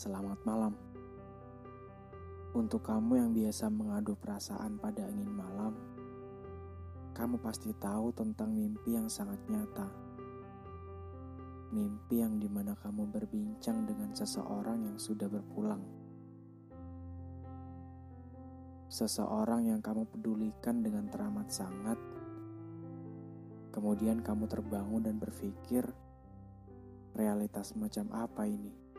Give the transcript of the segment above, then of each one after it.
Selamat malam. Untuk kamu yang biasa mengadu perasaan pada angin malam, kamu pasti tahu tentang mimpi yang sangat nyata. Mimpi yang di mana kamu berbincang dengan seseorang yang sudah berpulang. Seseorang yang kamu pedulikan dengan teramat sangat. Kemudian kamu terbangun dan berpikir, realitas macam apa ini?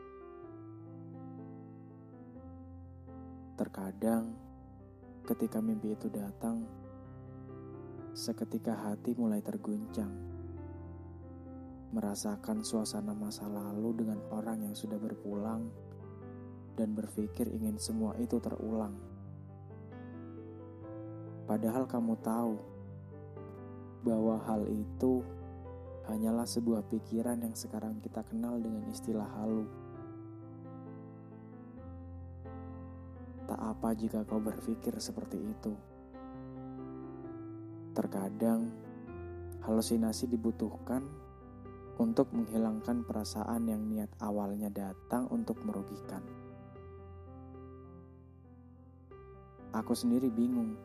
Terkadang, ketika mimpi itu datang, seketika hati mulai terguncang, merasakan suasana masa lalu dengan orang yang sudah berpulang, dan berpikir ingin semua itu terulang. Padahal kamu tahu bahwa hal itu hanyalah sebuah pikiran yang sekarang kita kenal dengan istilah halu. Apa jika kau berpikir seperti itu. Terkadang, halusinasi dibutuhkan untuk menghilangkan perasaan yang niat awalnya datang untuk merugikan. Aku sendiri bingung,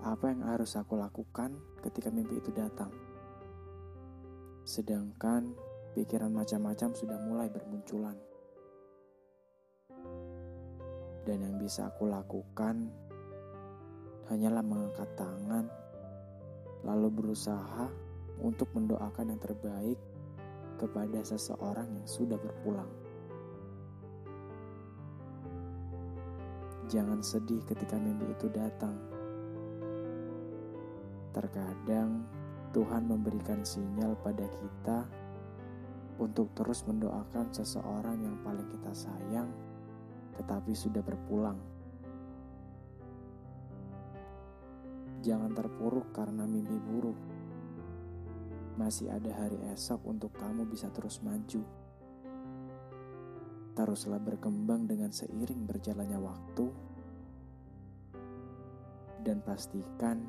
apa yang harus aku lakukan ketika mimpi itu datang. Sedangkan pikiran macam-macam sudah mulai bermunculan. Dan yang bisa aku lakukan hanyalah mengangkat tangan, lalu berusaha untuk mendoakan yang terbaik kepada seseorang yang sudah berpulang. Jangan sedih ketika mimpi itu datang. Terkadang Tuhan memberikan sinyal pada kita untuk terus mendoakan seseorang yang paling kita sayang tetapi sudah berpulang. Jangan terpuruk karena mimpi buruk. Masih ada hari esok untuk kamu bisa terus maju. Teruslah berkembang dengan seiring berjalannya waktu, dan pastikan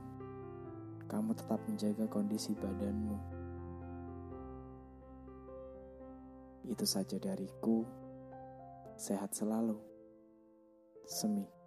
kamu tetap menjaga kondisi badanmu. Itu saja dariku. Sehat selalu. Sami.